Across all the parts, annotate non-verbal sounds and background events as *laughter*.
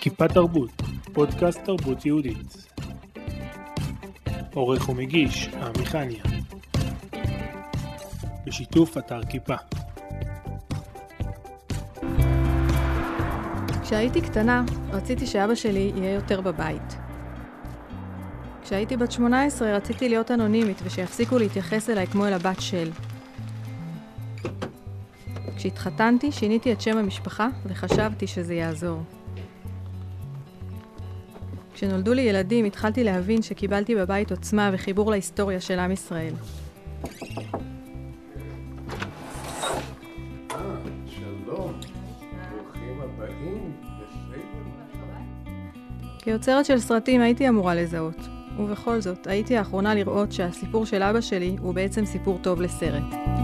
כיפה תרבות, פודקאסט תרבות יהודית. עורך ומגיש, עמיחניה. בשיתוף אתר כיפה. כשהייתי קטנה, רציתי שאבא שלי יהיה יותר בבית. כשהייתי בת 18 רציתי להיות אנונימית ושיפסיקו להתייחס אליי כמו אל הבת של. כשהתחתנתי שיניתי את שם המשפחה וחשבתי שזה יעזור. כשנולדו לי ילדים התחלתי להבין שקיבלתי בבית עוצמה וחיבור להיסטוריה של עם ישראל. כיוצרת של סרטים הייתי אמורה לזהות, ובכל זאת, הייתי האחרונה לראות שהסיפור של אבא שלי הוא בעצם סיפור טוב לסרט.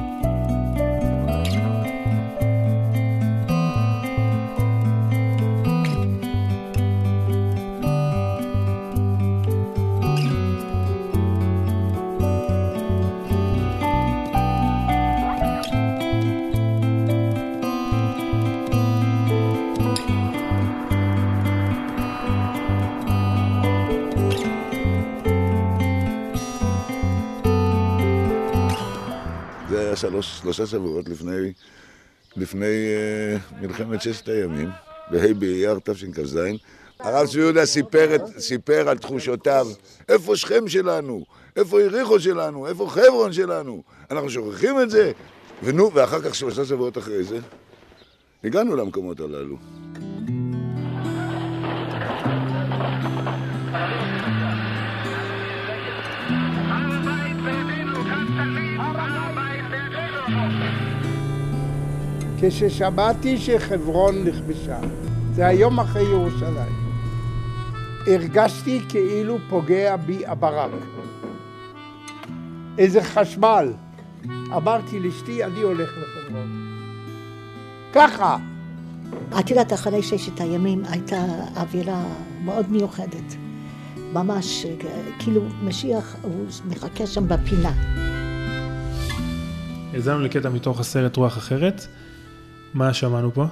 שלוש, שלושה שבועות לפני, לפני uh, מלחמת ששת הימים, בה' באייר תשכ"ז. הרב צבי יהודה סיפר, את, סיפר על תחושותיו, איפה שכם שלנו? איפה יריחו שלנו? איפה חברון שלנו? אנחנו שוכחים את זה? ונו, ואחר כך, שלושה שבועות אחרי זה, הגענו למקומות הללו. כששמעתי שחברון נכבשה, זה היום אחרי ירושלים, הרגשתי כאילו פוגע בי הברק. איזה חשמל. אמרתי לאשתי, אני הולך לחברון. ככה. את יודעת, אחרי ששת הימים הייתה אווירה מאוד מיוחדת. ממש, כאילו משיח, הוא מחכה שם בפינה. האזנו לקטע מתוך הסרט רוח אחרת. מה שמענו פה?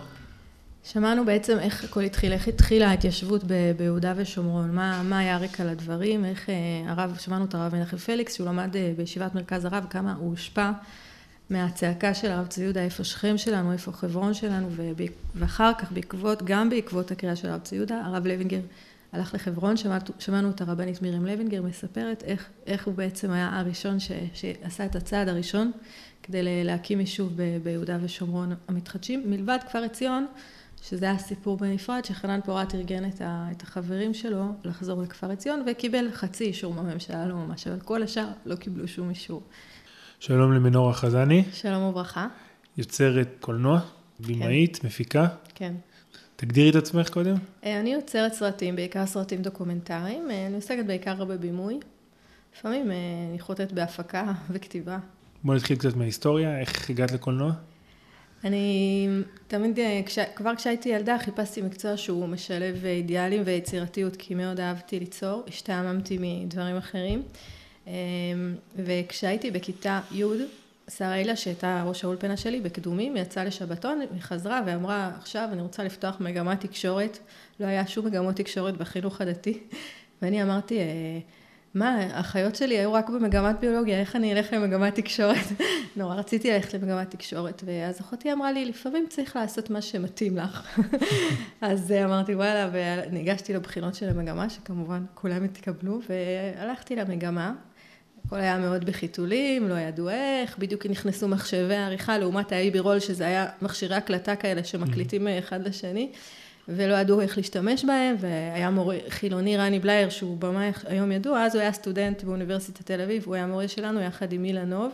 שמענו בעצם איך הכל התחיל, איך התחילה ההתיישבות ב- ביהודה ושומרון, מה, מה היה הרקע לדברים, איך אה, הרב, שמענו את הרב מנחם פליקס, שהוא למד אה, בישיבת מרכז הרב, כמה הוא הושפע מהצעקה של הרב צבי יהודה, איפה שכם שלנו, איפה חברון שלנו, וב- ואחר כך בעקבות, גם בעקבות הקריאה של הרב צבי יהודה, הרב לוינגר הלך לחברון, שמענו, שמענו את הרבנית מרים לוינגר מספרת איך, איך הוא בעצם היה הראשון ש, שעשה את הצעד הראשון כדי להקים יישוב ב- ביהודה ושומרון המתחדשים, מלבד כפר עציון, שזה היה סיפור בנפרד, שחנן פורת ארגן את, ה, את החברים שלו לחזור לכפר עציון, וקיבל חצי אישור מהממשלה, לא ממש, אבל כל השאר לא קיבלו שום אישור. שלום למנורה חזני, שלום וברכה. יוצרת קולנוע, במאית, מפיקה. כן. תגדירי את עצמך קודם. אה, אני יוצרת סרטים, בעיקר סרטים דוקומנטריים. אה, אני עוסקת בעיקר בבימוי. לפעמים אה, אני חוטאת בהפקה *laughs* וכתיבה. בואי נתחיל קצת מההיסטוריה, איך הגעת לקולנוע? אני תמיד, כש, כבר כשהייתי ילדה חיפשתי מקצוע שהוא משלב אידיאלים ויצירתיות, כי מאוד אהבתי ליצור, השתעממתי מדברים אחרים. וכשהייתי בכיתה י', שרה הילה, שהייתה ראש האולפנה שלי בקדומים, יצאה לשבתון, היא חזרה ואמרה, עכשיו אני רוצה לפתוח מגמת תקשורת. לא היה שום מגמות תקשורת בחינוך הדתי. *laughs* ואני אמרתי, "אה, מה, האחיות שלי היו רק במגמת ביולוגיה, איך אני אלך למגמת תקשורת? *laughs* נורא רציתי ללכת למגמת תקשורת, ואז אחותי אמרה לי, לפעמים צריך לעשות מה שמתאים לך. *laughs* אז אה, אמרתי, וואלה, וניגשתי לבחינות של המגמה, שכמובן כולם התקבלו, והלכתי למגמה. הכל היה מאוד בחיתולים, לא ידעו איך, בדיוק נכנסו מחשבי העריכה, לעומת האיבי רול, שזה היה מכשירי הקלטה כאלה שמקליטים אחד לשני. ולא ידעו איך להשתמש בהם, והיה מורה חילוני רני בלייר, שהוא במאי היום ידוע, אז הוא היה סטודנט באוניברסיטת תל אביב, הוא היה מורה שלנו יחד עם אילנוב,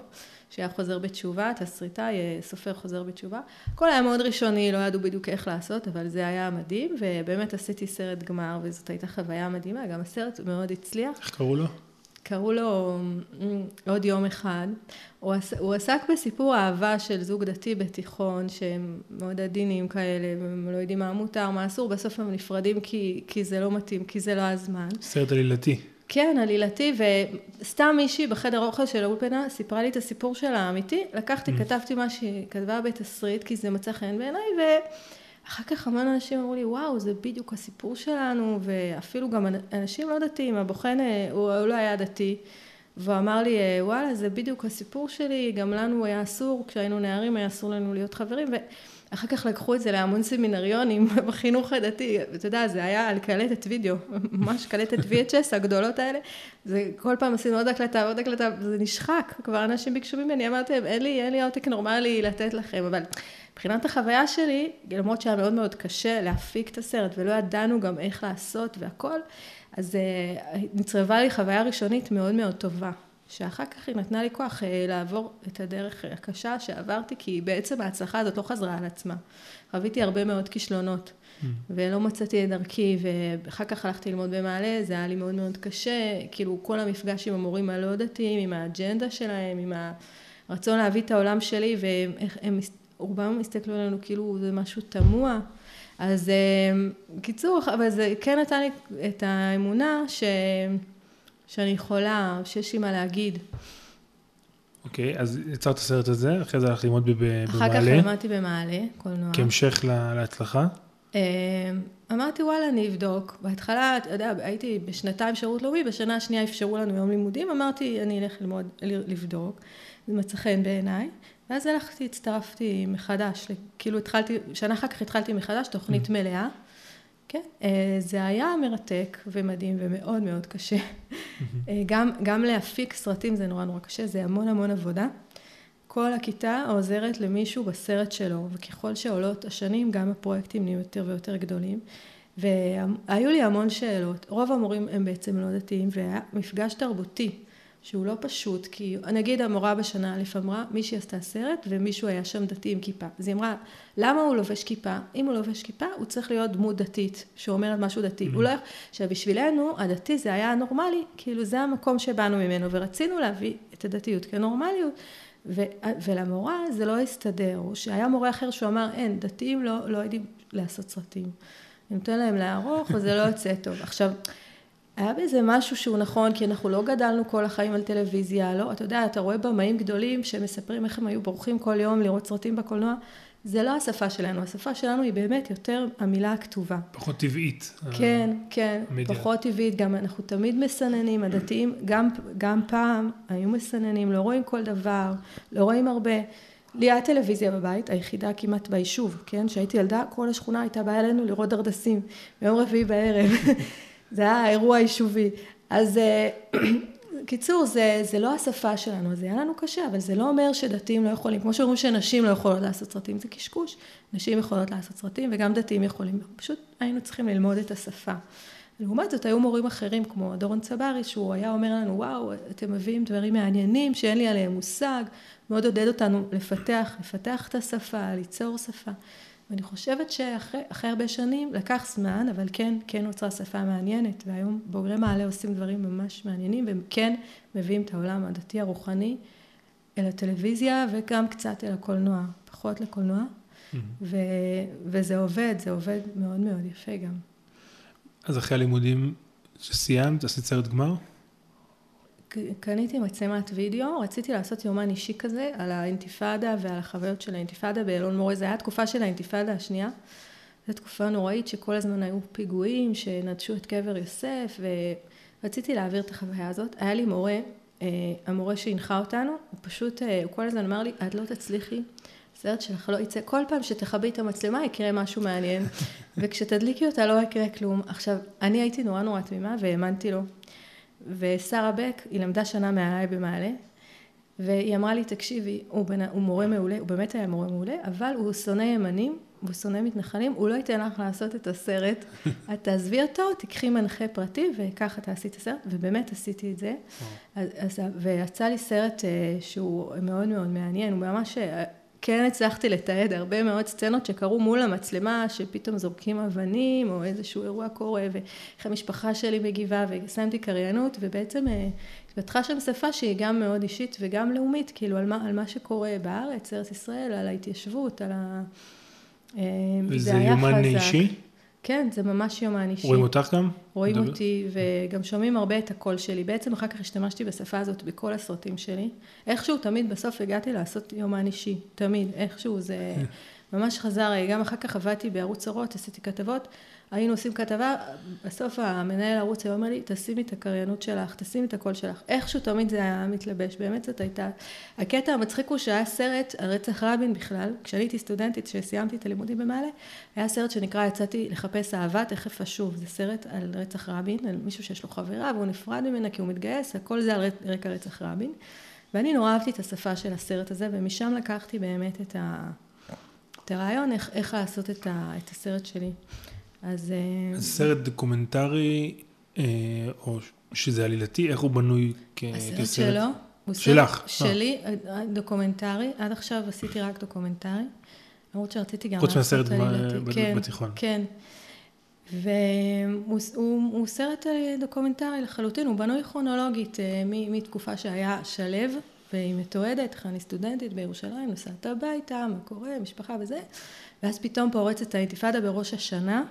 שהיה חוזר בתשובה, תסריטאי, סופר חוזר בתשובה. הכל היה מאוד ראשוני, לא ידעו בדיוק איך לעשות, אבל זה היה מדהים, ובאמת עשיתי סרט גמר, וזאת הייתה חוויה מדהימה, גם הסרט מאוד הצליח. איך קראו לו? קראו לו עוד יום אחד. הוא, עס, הוא עסק בסיפור אהבה של זוג דתי בתיכון, שהם מאוד עדינים כאלה, והם לא יודעים מה מותר, מה אסור, בסוף הם נפרדים כי, כי זה לא מתאים, כי זה לא הזמן. סרט עלילתי. כן, עלילתי, וסתם מישהי בחדר אוכל של האולפנה סיפרה לי את הסיפור שלה האמיתי, לקחתי, mm. כתבתי מה שהיא כתבה בתסריט, כי זה מצא חן בעיניי, אחר כך המון אנשים אמרו לי, וואו, זה בדיוק הסיפור שלנו, ואפילו גם אנשים לא דתיים, הבוחן, הוא, הוא לא היה דתי, והוא אמר לי, וואלה, זה בדיוק הסיפור שלי, גם לנו היה אסור, כשהיינו נערים היה אסור לנו להיות חברים, ואחר כך לקחו את זה להמון סמינריונים *laughs* בחינוך הדתי, ואתה יודע, זה היה על קלטת וידאו, *laughs* ממש קלטת VHS הגדולות האלה, זה כל פעם עשינו עוד הקלטה ועוד הקלטה, זה נשחק, כבר אנשים ביקשו ממני, אמרתי להם, אין לי, אין לי עותק נורמלי לתת לכם, אבל מבחינת החוויה שלי, למרות שהיה מאוד מאוד קשה להפיק את הסרט, ולא ידענו גם איך לעשות והכל, אז uh, נצרבה לי חוויה ראשונית מאוד מאוד טובה, שאחר כך היא נתנה לי כוח uh, לעבור את הדרך הקשה שעברתי, כי בעצם ההצלחה הזאת לא חזרה על עצמה. חוויתי הרבה מאוד כישלונות, mm. ולא מצאתי את דרכי, ואחר כך הלכתי ללמוד במעלה, זה היה לי מאוד מאוד קשה, כאילו כל המפגש עם המורים הלא דתיים, עם האג'נדה שלהם, עם הרצון להביא את העולם שלי, ואיך הם, רובם הסתכלו עלינו כאילו זה משהו תמוה. אז אה, אבל זה כן נתן לי את האמונה ש... שאני יכולה, שיש לי מה להגיד. אוקיי, okay, אז יצרת את הסרט הזה, אחרי זה הלכת ללמוד במעלה. אחר כך למדתי במעלה, קולנוע. כהמשך להצלחה? אה, אמרתי, וואלה, אני אבדוק. בהתחלה, אתה יודע, הייתי בשנתיים שירות לאומי, בשנה השנייה אפשרו לנו יום לימודים, אמרתי, אני אלך ללמוד, לבדוק. זה מצא חן בעיניי. ואז הלכתי, הצטרפתי מחדש, כאילו התחלתי, שנה אחר כך התחלתי מחדש, תוכנית mm. מלאה. כן, אה, זה היה מרתק ומדהים ומאוד מאוד קשה. Mm-hmm. גם, גם להפיק סרטים זה נורא נורא קשה, זה המון המון עבודה. כל הכיתה עוזרת למישהו בסרט שלו, וככל שעולות השנים, גם הפרויקטים נהיו יותר ויותר גדולים. והיו לי המון שאלות. רוב המורים הם בעצם לא דתיים, והיה מפגש תרבותי. שהוא לא פשוט, כי נגיד המורה בשנה א' אמרה, מישהי עשתה סרט ומישהו היה שם דתי עם כיפה. אז היא אמרה, למה הוא לובש כיפה? אם הוא לובש כיפה, הוא צריך להיות דמות דתית, שאומרת משהו דתי. Mm-hmm. הוא לא... עכשיו, בשבילנו, הדתי זה היה נורמלי, כאילו זה המקום שבאנו ממנו, ורצינו להביא את הדתיות כנורמליות. ו- ולמורה זה לא הסתדר, או שהיה מורה אחר שהוא אמר, אין, דתיים לא, לא יודעים לעשות סרטים. אני נותן להם לערוך, וזה לא יוצא טוב. עכשיו, היה בזה משהו שהוא נכון, כי אנחנו לא גדלנו כל החיים על טלוויזיה, לא, אתה יודע, אתה רואה במאים גדולים שמספרים איך הם היו בורחים כל יום לראות סרטים בקולנוע, זה לא השפה שלנו, השפה שלנו היא באמת יותר המילה הכתובה. פחות טבעית. כן, כן, המדיה. פחות טבעית, גם אנחנו תמיד מסננים, הדתיים גם, גם פעם היו מסננים, לא רואים כל דבר, לא רואים הרבה. לי היה טלוויזיה בבית, היחידה כמעט ביישוב, כן? כשהייתי ילדה, כל השכונה הייתה באה אלינו לראות דרדסים, ביום רביעי בערב. *laughs* זה היה אירוע יישובי. אז אה, *clears throat* קיצור, זה, זה לא השפה שלנו, זה היה לנו קשה, אבל זה לא אומר שדתיים לא יכולים, כמו שאומרים שנשים לא יכולות לעשות סרטים, זה קשקוש. נשים יכולות לעשות סרטים וגם דתיים יכולים, פשוט היינו צריכים ללמוד את השפה. לעומת זאת, היו מורים אחרים, כמו דורון צברי, שהוא היה אומר לנו, וואו, אתם מביאים דברים מעניינים שאין לי עליהם מושג, מאוד עודד אותנו לפתח, לפתח את השפה, ליצור שפה. ואני חושבת שאחרי הרבה שנים, לקח זמן, אבל כן, כן נוצרה שפה מעניינת, והיום בוגרי מעלה עושים דברים ממש מעניינים, והם כן מביאים את העולם הדתי הרוחני אל הטלוויזיה, וגם קצת אל הקולנוע, פחות לקולנוע, mm-hmm. ו- וזה עובד, זה עובד מאוד מאוד יפה גם. אז אחרי הלימודים שסיימת, עשית סרט גמר? קניתי מצלמת וידאו, רציתי לעשות יומן אישי כזה על האינתיפאדה ועל החוויות של האינתיפאדה באלון מורה, זו הייתה תקופה של האינתיפאדה השנייה, זו תקופה נוראית שכל הזמן היו פיגועים שנטשו את קבר יוסף ורציתי להעביר את החוויה הזאת, היה לי מורה, אה, המורה שהנחה אותנו, הוא פשוט, אה, הוא כל הזמן אמר לי, את לא תצליחי, הסרט שלך לא יצא, כל פעם שתכבי את המצלמה יקרה משהו מעניין. *laughs* וכשתדליקי אותה לא יקרה כלום. עכשיו, אני הייתי נורא נורא תמימה והאמנתי לו. ושרה בק, היא למדה שנה מעליי במעלה, והיא אמרה לי, תקשיבי, הוא, בנ... הוא מורה מעולה, הוא באמת היה מורה מעולה, אבל הוא שונא ימנים, הוא שונא מתנחלים, הוא לא ייתן לך לעשות את הסרט, *laughs* את תעזבי אותו, תקחי מנחה פרטי, וככה תעשי את הסרט, ובאמת עשיתי את זה. אז, אז, ויצא לי סרט אה, שהוא מאוד מאוד מעניין, הוא ממש אה, כן הצלחתי לתעד הרבה מאוד סצנות שקרו מול המצלמה, שפתאום זורקים אבנים, או איזשהו אירוע קורה, ואיך המשפחה שלי מגיבה, ושמתי קריינות, ובעצם אה, התפתחה שם שפה שהיא גם מאוד אישית וגם לאומית, כאילו על מה, על מה שקורה בארץ, ארץ ישראל, על ההתיישבות, על ה... אה, וזה יומן אישי? כן, זה ממש יומן אישי. רואים אותך גם? רואים דבר. אותי, וגם שומעים הרבה את הקול שלי. בעצם אחר כך השתמשתי בשפה הזאת בכל הסרטים שלי. איכשהו תמיד בסוף הגעתי לעשות יומן אישי, תמיד, איכשהו זה... *laughs* ממש חזר, גם אחר כך עבדתי בערוץ אורות, עשיתי כתבות, היינו עושים כתבה, בסוף המנהל הערוץ היה אומר לי, תשימי את הקריינות שלך, תשימי את הקול שלך. איכשהו תמיד זה היה מתלבש, באמת זאת הייתה... הקטע המצחיק הוא שהיה סרט על רצח רבין בכלל, כשאני הייתי סטודנטית, כשסיימתי את הלימודים במעלה, היה סרט שנקרא יצאתי לחפש אהבה, תכף אשוב. זה סרט על רצח רבין, על מישהו שיש לו חברה והוא נפרד ממנה כי הוא מתגייס, הכל זה על רקע רצח רבין. ואני נורא אהבתי את השפה של הסרט הזה, ומשם לקחתי באמת את, ה... את הרעיון איך, איך לעשות את, ה... את הסרט שלי. אז... אה, סרט דוקומנטרי, אה, או שזה עלילתי, איך הוא בנוי כ... הסרט כסרט? שלו, הוא שלך, סרט שלי, אה, דוקומנטרי, עד עכשיו עשיתי רק דוקומנטרי, למרות שרציתי גם חוץ מהסרט כן, בתיכון. כן. והוא הוא, הוא סרט דוקומנטרי לחלוטין, הוא בנוי כרונולוגית אה, מ- מתקופה שהיה שלו, והיא מתועדת, איך אני סטודנטית בירושלים, נוסעת הביתה, מה קורה, משפחה וזה, ואז פתאום פורצת האינתיפאדה בראש השנה, אה,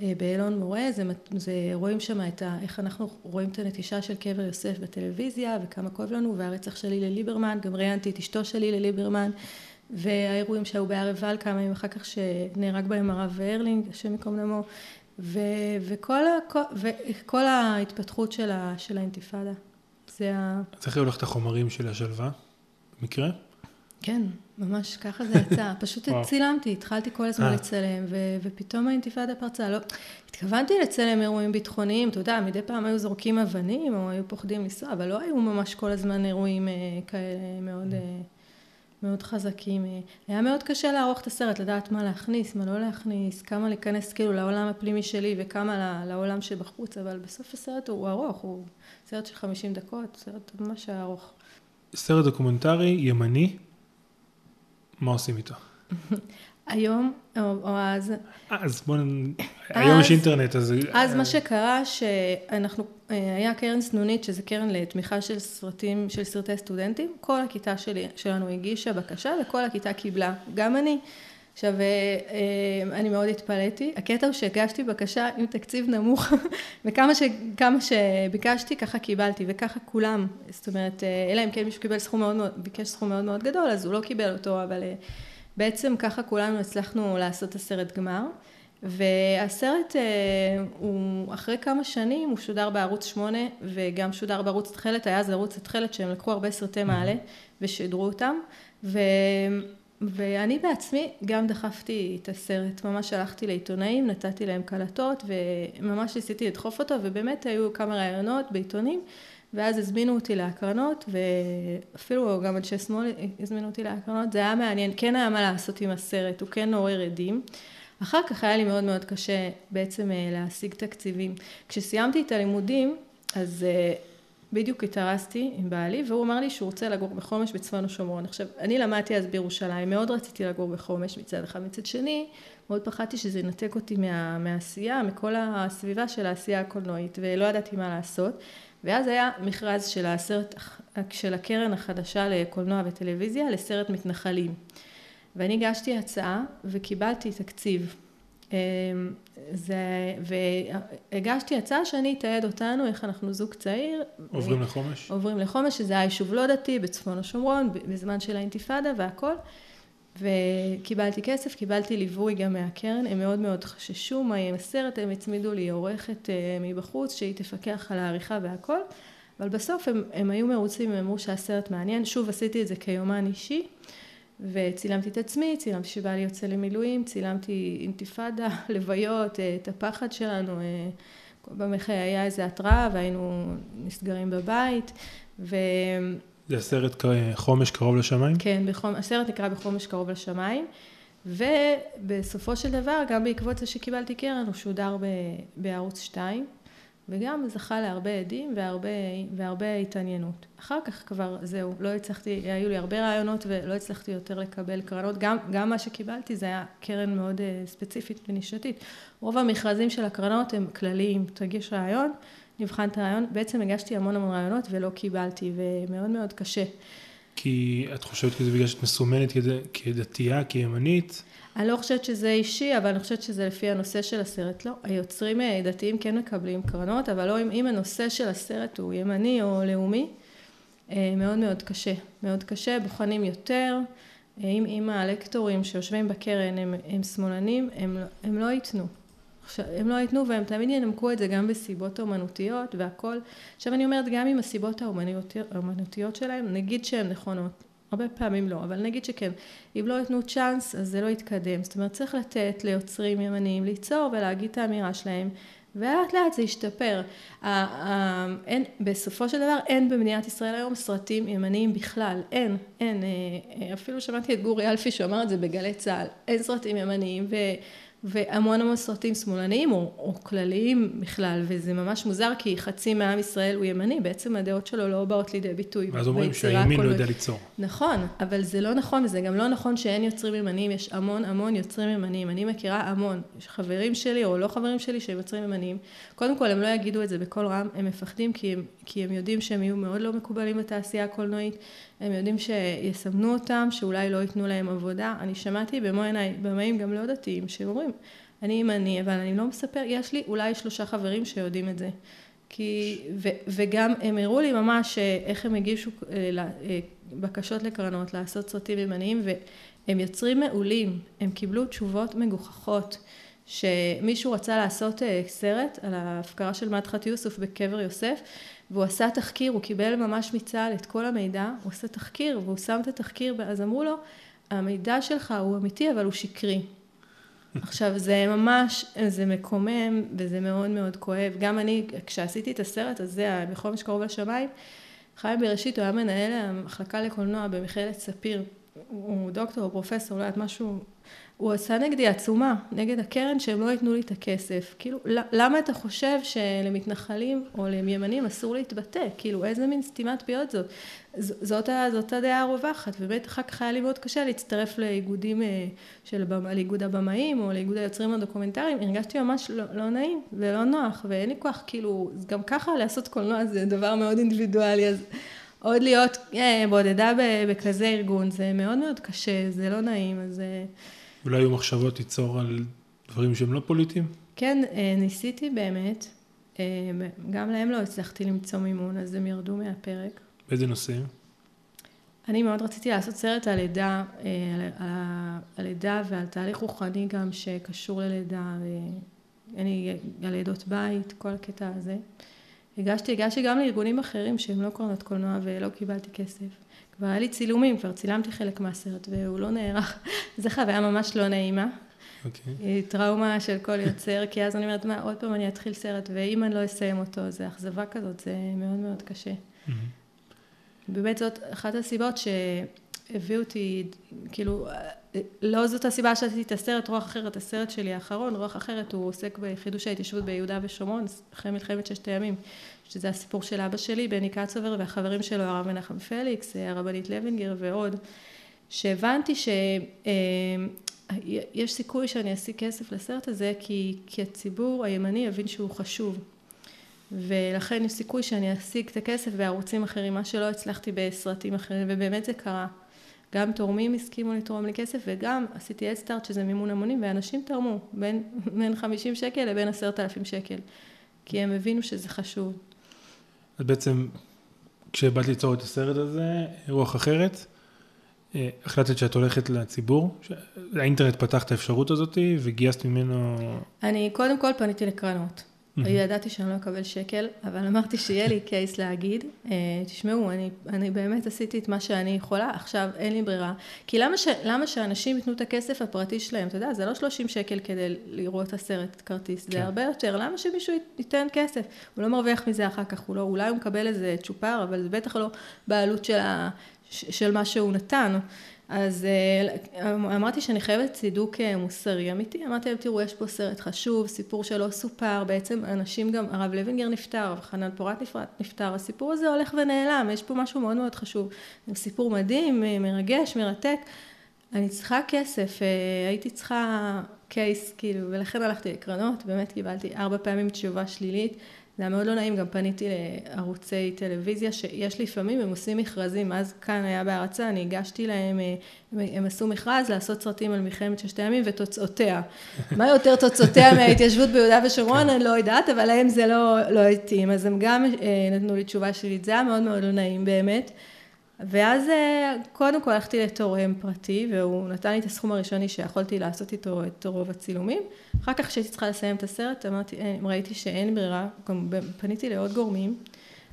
באלון מורה, זה, זה רואים שם את ה, איך אנחנו רואים את הנטישה של קבר יוסף בטלוויזיה, וכמה כואב לנו, והרצח של הלל ליברמן, גם ראיינתי את אשתו של הלל ליברמן, והאירועים שהיו בהר עיבל כמה ימים אחר כך שנהרג בהם הרב הרלינג, השם ייקום דמו, ו, וכל, ה, כל, וכל ההתפתחות של, ה, של האינתיפאדה. זה ה... אז איך את החומרים של השלווה? במקרה? כן, ממש ככה זה *laughs* יצא. פשוט. צילמתי, התחלתי כל הזמן אה. לצלם, ו- ופתאום האינתיפאדה פרצה. לא, התכוונתי לצלם אירועים ביטחוניים, אתה יודע, מדי פעם היו זורקים אבנים, או היו פוחדים לנסוע, אבל לא היו ממש כל הזמן אירועים אה, כאלה מאוד, אה, מאוד חזקים. אה. היה מאוד קשה לערוך את הסרט, לדעת מה להכניס, מה לא להכניס, כמה להיכנס כאילו לעולם הפנימי שלי וכמה ל- לעולם שבחוץ, אבל בסוף הסרט הוא ארוך, הוא סרט של 50 דקות, סרט ממש ארוך. סרט דוקומנטרי ימני, מה עושים איתו? היום, או, או אז, אז בואו. היום יש אינטרנט, אז... אז מה שקרה שאנחנו, אה, היה קרן סנונית, שזה קרן לתמיכה של סרטים, של סרטי סטודנטים, כל הכיתה שלי, שלנו הגישה בקשה וכל הכיתה קיבלה, גם אני. עכשיו, אה, אה, אני מאוד התפלאתי, הקטע הוא שהגשתי בקשה עם תקציב נמוך, *laughs* וכמה ש, שביקשתי, ככה קיבלתי, וככה כולם, זאת אומרת, אה, אלא אם כן מישהו קיבל סכום מאוד מאוד, ביקש סכום מאוד מאוד גדול, אז הוא לא קיבל אותו, אבל בעצם ככה כולנו הצלחנו לעשות את הסרט גמר. והסרט הוא אחרי כמה שנים הוא שודר בערוץ 8 וגם שודר בערוץ תכלת, היה אז ערוץ התכלת שהם לקחו הרבה סרטי מעלה ושידרו אותם. ו... ואני בעצמי גם דחפתי את הסרט, ממש הלכתי לעיתונאים, נתתי להם קלטות וממש ניסיתי לדחוף אותו ובאמת היו כמה ראיונות בעיתונים ואז הזמינו אותי להקרנות ואפילו גם אנשי שמאל הזמינו אותי להקרנות, זה היה מעניין, כן היה מה לעשות עם הסרט, הוא כן עורר עדים אחר כך היה לי מאוד מאוד קשה בעצם אה, להשיג תקציבים. כשסיימתי את הלימודים, אז אה, בדיוק התארסתי עם בעלי, והוא אמר לי שהוא רוצה לגור בחומש בצפון השומרון. עכשיו, אני למדתי אז בירושלים, מאוד רציתי לגור בחומש מצד אחד. מצד שני, מאוד פחדתי שזה ינתק אותי מה, מהעשייה, מכל הסביבה של העשייה הקולנועית, ולא ידעתי מה לעשות. ואז היה מכרז של הסרט, של הקרן החדשה לקולנוע וטלוויזיה לסרט מתנחלים. ואני הגשתי הצעה וקיבלתי תקציב. אמ, זה, והגשתי הצעה שאני אתעד אותנו, איך אנחנו זוג צעיר. עוברים לחומש? עוברים לחומש, שזה היה יישוב לא דתי בצפון השומרון, בזמן של האינתיפאדה והכל. וקיבלתי כסף, קיבלתי ליווי גם מהקרן, הם מאוד מאוד חששו מה יהיה עם הסרט, הם הצמידו לי עורכת אה, מבחוץ שהיא תפקח על העריכה והכל, אבל בסוף הם, הם היו מרוצים, הם אמרו שהסרט מעניין, שוב עשיתי את זה כיומן אישי. וצילמתי את עצמי, צילמתי שבעלי יוצא למילואים, צילמתי אינתיפאדה, *laughs* לוויות, אה, את הפחד שלנו, אה, במחי היה איזה התראה והיינו נסגרים בבית, ו... זה הסרט חומש קרוב לשמיים? כן, בחומ... הסרט נקרא בחומש קרוב לשמיים, ובסופו של דבר, גם בעקבות זה שקיבלתי קרן, הוא שודר ב... בערוץ 2, וגם זכה להרבה עדים והרבה, והרבה התעניינות. אחר כך כבר זהו, לא הצלחתי, היו לי הרבה רעיונות ולא הצלחתי יותר לקבל קרנות, גם, גם מה שקיבלתי זה היה קרן מאוד uh, ספציפית ונישתית. רוב המכרזים של הקרנות הם כלליים, תגיש רעיון, נבחן את הרעיון, בעצם הגשתי המון המון רעיונות ולא קיבלתי, ומאוד מאוד קשה. כי את חושבת שזה בגלל שאת מסומנת כד- כדתייה, כימנית? אני לא חושבת שזה אישי, אבל אני חושבת שזה לפי הנושא של הסרט. לא, היוצרים אה, דתיים כן מקבלים קרנות, אבל לא אם, הנושא של הסרט הוא ימני או לאומי, אה, מאוד מאוד קשה. מאוד קשה, בוחנים יותר, אם, אם הלקטורים שיושבים בקרן הם, הם שמאלנים, הם, לא- הם לא ייתנו. הם לא ייתנו והם תמיד ינמקו את זה גם בסיבות אומנותיות והכל. עכשיו אני אומרת, גם אם הסיבות האומנותיות, האומנותיות שלהם, נגיד שהן נכונות, הרבה פעמים לא, אבל נגיד שכן, אם לא ייתנו צ'אנס, אז זה לא יתקדם. זאת אומרת, צריך לתת ליוצרים ימניים ליצור ולהגיד את האמירה שלהם, ולאט לאט זה ישתפר. אין, בסופו של דבר אין במדינת ישראל היום סרטים ימניים בכלל, אין, אין, אה, אה, אפילו שמעתי את גורי אלפי שאמר את זה בגלי צה"ל, אין סרטים ימניים, ו... והמון המון סרטים שמאלניים או, או כלליים בכלל, וזה ממש מוזר כי חצי מעם ישראל הוא ימני, בעצם הדעות שלו לא באות לידי ביטוי. ואז אומרים שהימין לא יודע ליצור. נכון, אבל זה לא נכון, וזה גם לא נכון שאין יוצרים ימניים, יש המון המון יוצרים ימניים, אני מכירה המון, יש חברים שלי או לא חברים שלי שהם יוצרים ימניים, קודם כל הם לא יגידו את זה בקול רם, הם מפחדים כי הם, כי הם יודעים שהם יהיו מאוד לא מקובלים בתעשייה הקולנועית, הם יודעים שיסמנו אותם, שאולי לא ייתנו להם עבודה. אני שמעתי במו עיניי במאים גם לא דתיים, שהם אומרים, אני ימני, אבל אני לא מספר, יש לי אולי שלושה חברים שיודעים את זה. כי, ו, וגם הם הראו לי ממש אה, איך הם הגישו אה, אה, בקשות לקרנות לעשות סרטים ימניים, והם יוצרים מעולים, הם קיבלו תשובות מגוחכות. שמישהו רצה לעשות סרט על ההפקרה של מדחת יוסוף בקבר יוסף והוא עשה תחקיר, הוא קיבל ממש מצה"ל את כל המידע, הוא עשה תחקיר והוא שם את התחקיר, אז אמרו לו, המידע שלך הוא אמיתי אבל הוא שקרי. עכשיו זה ממש, זה מקומם וזה מאוד מאוד כואב. גם אני, כשעשיתי את הסרט הזה, בכל מה שקרוב לשמיים, חיים בראשית, הוא היה מנהל המחלקה לקולנוע במכללת ספיר. הוא דוקטור, או פרופסור, לא יודעת, משהו הוא עשה נגדי עצומה, נגד הקרן שהם לא ייתנו לי את הכסף. כאילו, למה אתה חושב שלמתנחלים או לימנים אסור להתבטא? כאילו, איזה מין סתימת פיות זאת? זאת, זאת הדעה הרווחת, ובאמת אחר כך היה לי מאוד קשה להצטרף לאיגודים אה, של, לאיגוד הבמאים או לאיגוד היוצרים הדוקומנטריים, הרגשתי ממש לא, לא נעים ולא נוח, ואין לי כוח, כאילו, גם ככה לעשות קולנוע זה דבר מאוד אינדיבידואלי, אז עוד להיות אה, בודדה בכזה ארגון, זה מאוד מאוד קשה, זה לא נעים, אז... אולי היו מחשבות ליצור על דברים שהם לא פוליטיים? כן, אה, ניסיתי באמת. אה, גם להם לא הצלחתי למצוא מימון, אז הם ירדו מהפרק. באיזה נושא? אני מאוד רציתי לעשות סרט על לידה, אה, על הלידה ועל תהליך רוחני גם שקשור ללידה, אני, על לידות בית, כל הקטע הזה. הגשתי, הגשתי גם לארגונים אחרים שהם לא קורנות קולנוע ולא קיבלתי כסף. כבר היה לי צילומים, כבר צילמתי חלק מהסרט והוא לא נערך. *laughs* זו חוויה ממש לא נעימה. אוקיי. Okay. טראומה של כל יוצר, כי אז אני אומרת, מה, עוד פעם אני אתחיל סרט, ואם אני לא אסיים אותו, זה אכזבה כזאת, זה מאוד מאוד קשה. Mm-hmm. באמת זאת אחת הסיבות שהביאו אותי, כאילו, לא זאת הסיבה שעשיתי את הסרט, רוח אחרת, הסרט שלי האחרון, רוח אחרת, הוא עוסק בחידוש ההתיישבות ביהודה ושומרון, אחרי מלחמת ששת הימים. שזה הסיפור של אבא שלי, בני קצובר, והחברים שלו, הרב מנחם פליקס, הרבנית לוינגר ועוד, שהבנתי שיש אה, סיכוי שאני אשיג כסף לסרט הזה, כי, כי הציבור הימני יבין שהוא חשוב. ולכן יש סיכוי שאני אשיג את הכסף בערוצים אחרים, מה שלא הצלחתי בסרטים אחרים, ובאמת זה קרה. גם תורמים הסכימו לתרום לי כסף, וגם עשיתי אדסטארט שזה מימון המונים, ואנשים תרמו בין, *laughs* בין 50 שקל לבין 10,000 שקל, כי הם הבינו שזה חשוב. אז בעצם, כשבאת ליצור את הסרט הזה, רוח אחרת, אה, החלטת שאת הולכת לציבור, האינטרנט פתח את האפשרות הזאת וגייסת ממנו... אני קודם כל פניתי לקרנות. Mm-hmm. ידעתי שאני לא אקבל שקל, אבל אמרתי שיהיה לי קייס להגיד, אה, תשמעו, אני, אני באמת עשיתי את מה שאני יכולה, עכשיו אין לי ברירה. כי למה, ש, למה שאנשים ייתנו את הכסף הפרטי שלהם? אתה יודע, זה לא 30 שקל כדי לראות את הסרט כרטיס, כן. זה הרבה יותר. למה שמישהו ייתן כסף? הוא לא מרוויח מזה אחר כך, הוא לא, אולי הוא מקבל איזה צ'ופר, אבל זה בטח לא בעלות של, ה, של מה שהוא נתן. אז אה, אמרתי שאני חייבת צידוק אה, מוסרי אמיתי, אמרתי להם תראו יש פה סרט חשוב, סיפור שלא סופר, בעצם אנשים גם, הרב לוינגר נפטר, הרב חנן פורת נפטר, הסיפור הזה הולך ונעלם, יש פה משהו מאוד מאוד חשוב, סיפור מדהים, אה, מרגש, מרתק, אני צריכה כסף, הייתי צריכה קייס כאילו, ולכן הלכתי לקרנות, באמת קיבלתי ארבע פעמים תשובה שלילית זה היה מאוד לא נעים, גם פניתי לערוצי טלוויזיה, שיש לפעמים, הם עושים מכרזים, אז כאן היה בהרצה, אני הגשתי להם, אה, הם עשו מכרז לעשות סרטים על מלחמת ששת הימים ותוצאותיה. *laughs* מה יותר תוצאותיה מההתיישבות ביהודה ושומרון, אני לא יודעת, אבל להם זה לא, לא התאים, אז הם גם אה, נתנו לי תשובה שלילית, זה היה מאוד מאוד לא נעים באמת. ואז אה, קודם כל הלכתי לתורם פרטי, והוא נתן לי את הסכום הראשוני שיכולתי לעשות איתו את רוב הצילומים. אחר כך כשהייתי צריכה לסיים את הסרט, אמרתי, ראיתי שאין ברירה, גם פניתי לעוד גורמים.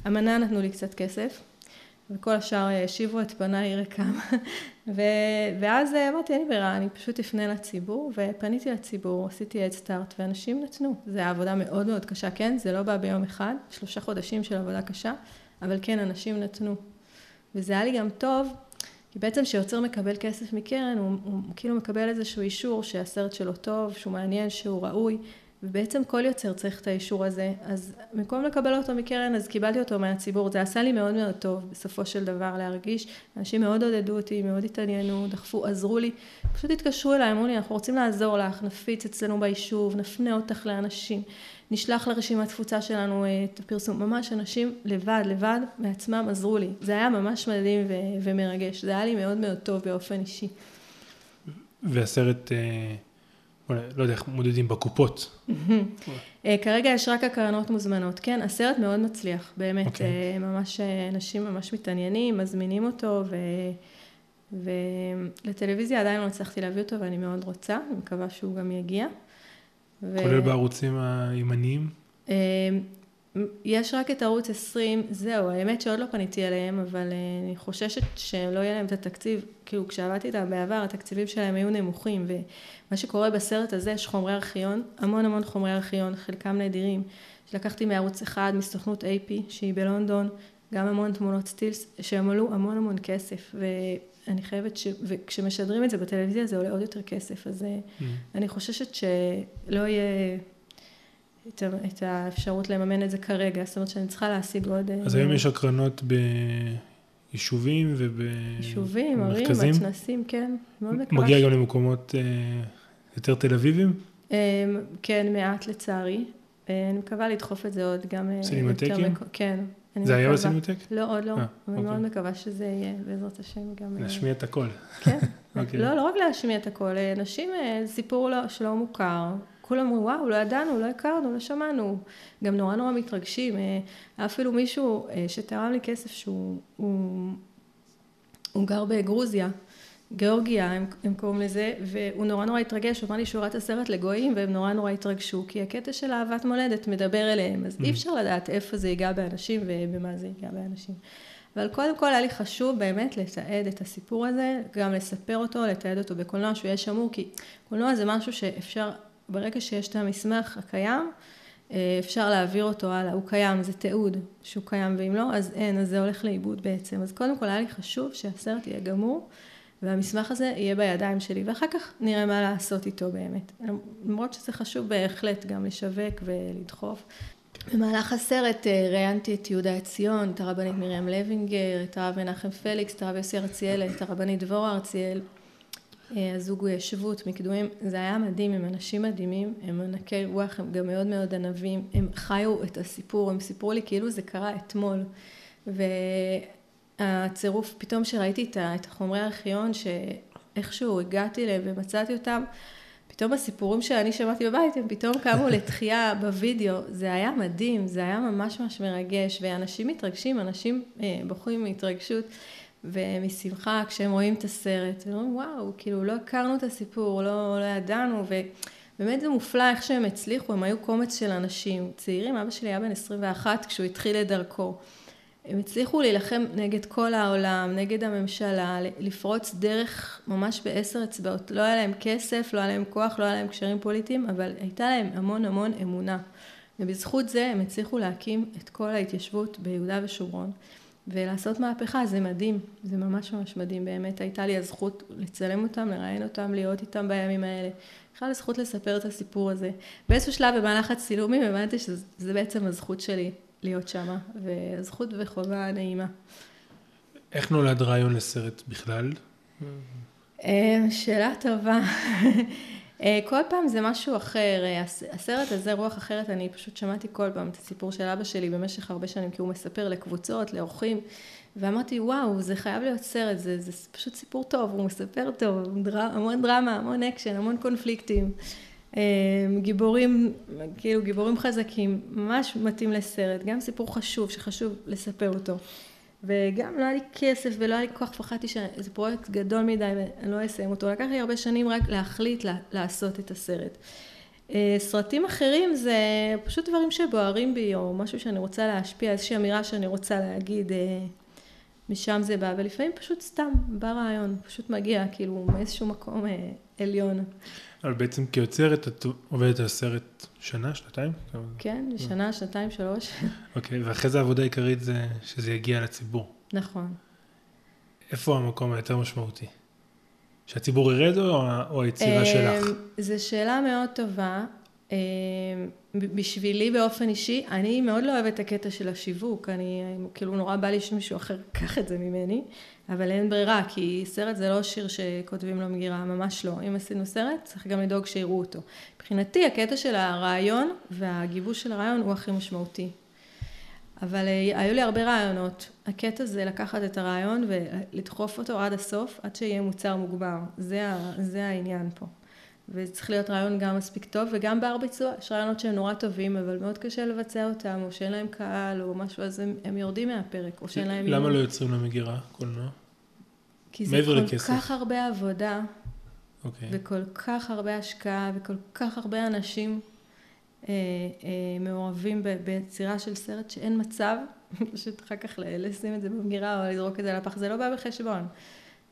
אמנה נתנו לי קצת כסף, וכל השאר השיבו את פניי ריקם. *laughs* ואז אמרתי, אין לי ברירה, אני פשוט אפנה לציבור, ופניתי לציבור, עשיתי אד סטארט, ואנשים נתנו. זו עבודה מאוד מאוד קשה, כן? זה לא בא ביום אחד, שלושה חודשים של עבודה קשה, אבל כן, אנשים נתנו. וזה היה לי גם טוב, כי בעצם כשיוצר מקבל כסף מקרן, הוא, הוא כאילו מקבל איזשהו אישור שהסרט שלו טוב, שהוא מעניין, שהוא ראוי, ובעצם כל יוצר צריך את האישור הזה, אז במקום לקבל אותו מקרן, אז קיבלתי אותו מהציבור, זה עשה לי מאוד מאוד טוב בסופו של דבר להרגיש, אנשים מאוד עודדו אותי, מאוד התעניינו, דחפו, עזרו לי, פשוט התקשרו אליי, אמרו לי, אנחנו רוצים לעזור לך, נפיץ אצלנו ביישוב, נפנה אותך לאנשים, נשלח לרשימת תפוצה שלנו אה, את הפרסום, ממש אנשים לבד, לבד, מעצמם עזרו לי, זה היה ממש מדהים ו- ומרגש, זה היה לי מאוד מאוד טוב באופן אישי. והסרט... אה, לא יודע איך מודדים בקופות. *laughs* אה, כרגע יש רק הקרנות מוזמנות. כן, הסרט מאוד מצליח, באמת. אוקיי. אה, ממש, אה, אנשים ממש מתעניינים, מזמינים אותו. ולטלוויזיה עדיין לא הצלחתי להביא אותו, ואני מאוד רוצה, אני מקווה שהוא גם יגיע. כולל. בערוצים הימניים? יש רק את ערוץ 20, זהו, האמת שעוד לא פניתי אליהם, אבל אה, אני חוששת שלא יהיה להם את התקציב, כאילו כשעבדתי איתם בעבר, התקציבים שלהם היו נמוכים, ומה שקורה בסרט הזה, יש חומרי ארכיון, המון המון חומרי ארכיון, חלקם נדירים, שלקחתי מערוץ אחד, מסוכנות AP, שהיא בלונדון, גם המון תמונות סטילס, שהם עלו המון המון כסף, ואני חייבת ש... וכשמשדרים את זה בטלוויזיה זה עולה עוד יותר כסף, אז אה, mm. אני חוששת שלא יהיה... את, האפשרות לממן את זה כרגע, זאת אומרת שאני צריכה להשיג עוד... אה, אז היום יש הקרנות ביישובים ובמרכזים? יישובים, ערים, מתנסים, כן, מאוד מקווה. מגיע גם למקומות אה, יותר תל אביבים? אה, כן, מעט לצערי. אני מקווה לדחוף את זה עוד גם... סינמטקים? כן. זה היה בסינמטק? לא, עוד לא. אני אוקיי. מאוד מקווה שזה יהיה, בעזרת השם גם... להשמיע את הכל. כן. *laughs* אוקיי. לא, לא רק להשמיע את הכל, אנשים, סיפור לא, שלא מוכר, כולם אמרו, וואו, לא ידענו, לא הכרנו, לא שמענו. גם נורא נורא מתרגשים. היה אה, אפילו מישהו אה, שתרם לי כסף שהוא הוא, הוא גר בגרוזיה, גיאורגיה, הם, הם קוראים לזה, והוא נורא נורא התרגש, הוא אמר לי שהוא ראה את הסרט לגויים, והם נורא נורא התרגשו, כי הקטע של אהבת מולדת מדבר אליהם, אז mm. אי אפשר לדעת איפה זה ייגע באנשים ובמה זה ייגע באנשים. אבל קודם כל היה לי חשוב באמת לתעד את הסיפור הזה, גם לספר אותו, לתעד אותו בקולנוע, שהוא יהיה שמור, כי קולנוע זה משהו שאפשר ברגע שיש את המסמך הקיים, אה, אפשר להעביר אותו הלאה, הוא קיים, זה תיעוד שהוא קיים, ואם לא, אז אין, אז זה הולך לאיבוד בעצם. אז קודם כל היה לי חשוב שהסרט יהיה גמור, והמסמך הזה יהיה בידיים שלי, ואחר כך נראה מה לעשות איתו באמת. למרות שזה חשוב בהחלט גם לשווק ולדחוף. במהלך הסרט אה, ראיינתי את יהודה עציון, את הרבנית מרים לוינגר, את הרב מנחם פליקס, את הרב יוסי ארציאל, את הרבנית דבורה ארציאל, אה, הזוג שבות מקדומים, זה היה מדהים, הם אנשים מדהימים, הם ענקי רוח, הם גם מאוד מאוד ענבים, הם חיו את הסיפור, הם סיפרו לי כאילו זה קרה אתמול. והצירוף, פתאום שראיתי את החומרי הארכיון, שאיכשהו הגעתי אליהם ומצאתי אותם, פתאום הסיפורים שאני שמעתי בבית, הם פתאום קמו *laughs* לתחייה בווידאו, זה היה מדהים, זה היה ממש ממש מרגש, ואנשים מתרגשים, אנשים אה, בוכים מהתרגשות. ומשמחה כשהם רואים את הסרט, הם אומרים וואו, כאילו לא הכרנו את הסיפור, לא, לא ידענו, ובאמת זה מופלא איך שהם הצליחו, הם היו קומץ של אנשים צעירים, אבא שלי היה בן 21 כשהוא התחיל את דרכו. הם הצליחו להילחם נגד כל העולם, נגד הממשלה, לפרוץ דרך ממש בעשר אצבעות. לא היה להם כסף, לא היה להם כוח, לא היה להם קשרים פוליטיים, אבל הייתה להם המון המון אמונה. ובזכות זה הם הצליחו להקים את כל ההתיישבות ביהודה ושומרון. ולעשות מהפכה זה מדהים, זה ממש ממש מדהים, באמת הייתה לי הזכות לצלם אותם, לראיין אותם, להיות איתם בימים האלה. בכלל הזכות לספר את הסיפור הזה. באיזשהו שלב במהלך הצילומים הבנתי שזה בעצם הזכות שלי להיות שמה, והזכות וחובה נעימה. איך נולד רעיון לסרט בכלל? אה, שאלה טובה. אה, כל פעם זה משהו אחר, אה, הסרט הזה, רוח אחרת, אני פשוט שמעתי כל פעם את הסיפור של אבא שלי במשך הרבה שנים, כי הוא מספר לקבוצות, לאורחים, ואמרתי, וואו, זה חייב להיות סרט, זה, זה פשוט סיפור טוב, הוא מספר טוב, דר, המון דרמה, המון אקשן, המון קונפליקטים, אה, גיבורים, כאילו גיבורים חזקים, ממש מתאים לסרט, גם סיפור חשוב, שחשוב לספר אותו. וגם לא היה לי כסף ולא היה לי כוח, פחדתי שזה פרויקט גדול מדי ואני לא אסיים אותו. לקח לי הרבה שנים רק להחליט לעשות את הסרט. אה, סרטים אחרים זה פשוט דברים שבוערים בי, או משהו שאני רוצה להשפיע, איזושהי אמירה שאני רוצה להגיד, אה, משם זה בא, ולפעמים פשוט סתם בא רעיון, פשוט מגיע כאילו מאיזשהו מקום אה, עליון. אבל בעצם כיוצרת את עובדת על סרט שנה, שנתיים? כן, שנה, שנתיים, שלוש. אוקיי, ואחרי זה העבודה העיקרית זה שזה יגיע לציבור. נכון. איפה המקום היותר משמעותי? שהציבור ירד או היצירה שלך? זו שאלה מאוד טובה. בשבילי באופן אישי, אני מאוד לא אוהבת את הקטע של השיווק, אני כאילו נורא בא לי שמישהו אחר ייקח את זה ממני, אבל אין ברירה, כי סרט זה לא שיר שכותבים לו מגירה, ממש לא. אם עשינו סרט, צריך גם לדאוג שיראו אותו. מבחינתי, הקטע של הרעיון והגיבוש של הרעיון הוא הכי משמעותי. אבל אה, היו לי הרבה רעיונות. הקטע זה לקחת את הרעיון ולדחוף אותו עד הסוף, עד שיהיה מוצר מוגבר. זה, זה העניין פה. וצריך להיות רעיון גם מספיק טוב וגם בר ביצוע. יש רעיונות שהם נורא טובים, אבל מאוד קשה לבצע אותם, או שאין להם קהל או משהו, אז הם, הם יורדים מהפרק, או שאין להם... למה לא יוצרים למגירה קולנוע? כי זה כל לכסף. כך הרבה עבודה, okay. אוקיי. וכל כך הרבה השקעה, וכל כך הרבה אנשים אה, אה, מעורבים ביצירה של סרט שאין מצב, *laughs* פשוט אחר כך לשים את זה במגירה או לזרוק את זה לפח, זה לא בא בחשבון.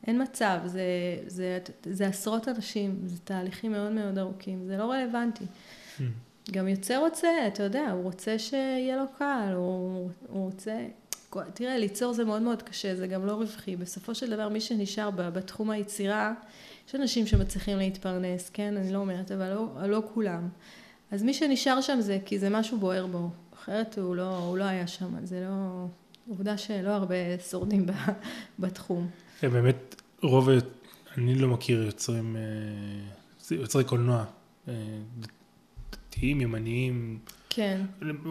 אין מצב, זה, זה, זה עשרות אנשים, זה תהליכים מאוד מאוד ארוכים, זה לא רלוונטי. Mm. גם יוצר רוצה, אתה יודע, הוא רוצה שיהיה לו קהל, הוא, הוא רוצה... תראה, ליצור זה מאוד מאוד קשה, זה גם לא רווחי. בסופו של דבר, מי שנשאר בתחום היצירה, יש אנשים שמצליחים להתפרנס, כן? אני לא אומרת, אבל לא, לא כולם. אז מי שנשאר שם זה כי זה משהו בוער בו, אחרת הוא לא, הוא לא היה שם, זה לא... עובדה שלא הרבה שורדים בתחום. כן, באמת, רוב, אני לא מכיר יוצרים, אה, יוצרי קולנוע, אה, דתיים, ימניים. כן.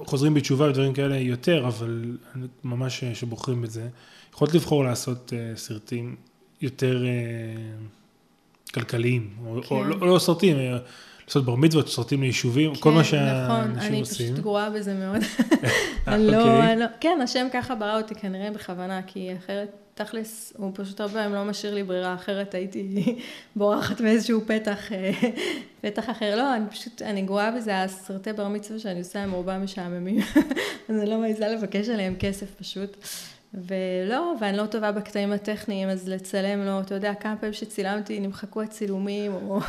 חוזרים בתשובה ודברים כאלה יותר, אבל ממש שבוחרים בזה. יכולת לבחור לעשות אה, סרטים יותר כלכליים, או, כן. או לא, לא סרטים, לעשות בר מצוות, סרטים ליישובים, כן, כל מה שהאנשים נכון, אני עושים. פשוט גרועה בזה מאוד. *laughs* אני לא, אוקיי. אני לא, כן, השם ככה ברא אותי כנראה בכוונה, כי אחרת, תכלס, הוא פשוט הרבה פעמים לא משאיר לי ברירה אחרת, הייתי *laughs* בורחת מאיזשהו פתח, אה, *laughs* פתח אחר. לא, אני פשוט, אני גרועה בזה, הסרטי בר מצווה שאני עושה הם רובם משעממים, *laughs* אז אני לא מעיזה לבקש עליהם כסף פשוט. ולא, ואני לא טובה בקטעים הטכניים, אז לצלם לא, אתה יודע, כמה פעמים שצילמתי נמחקו הצילומים, או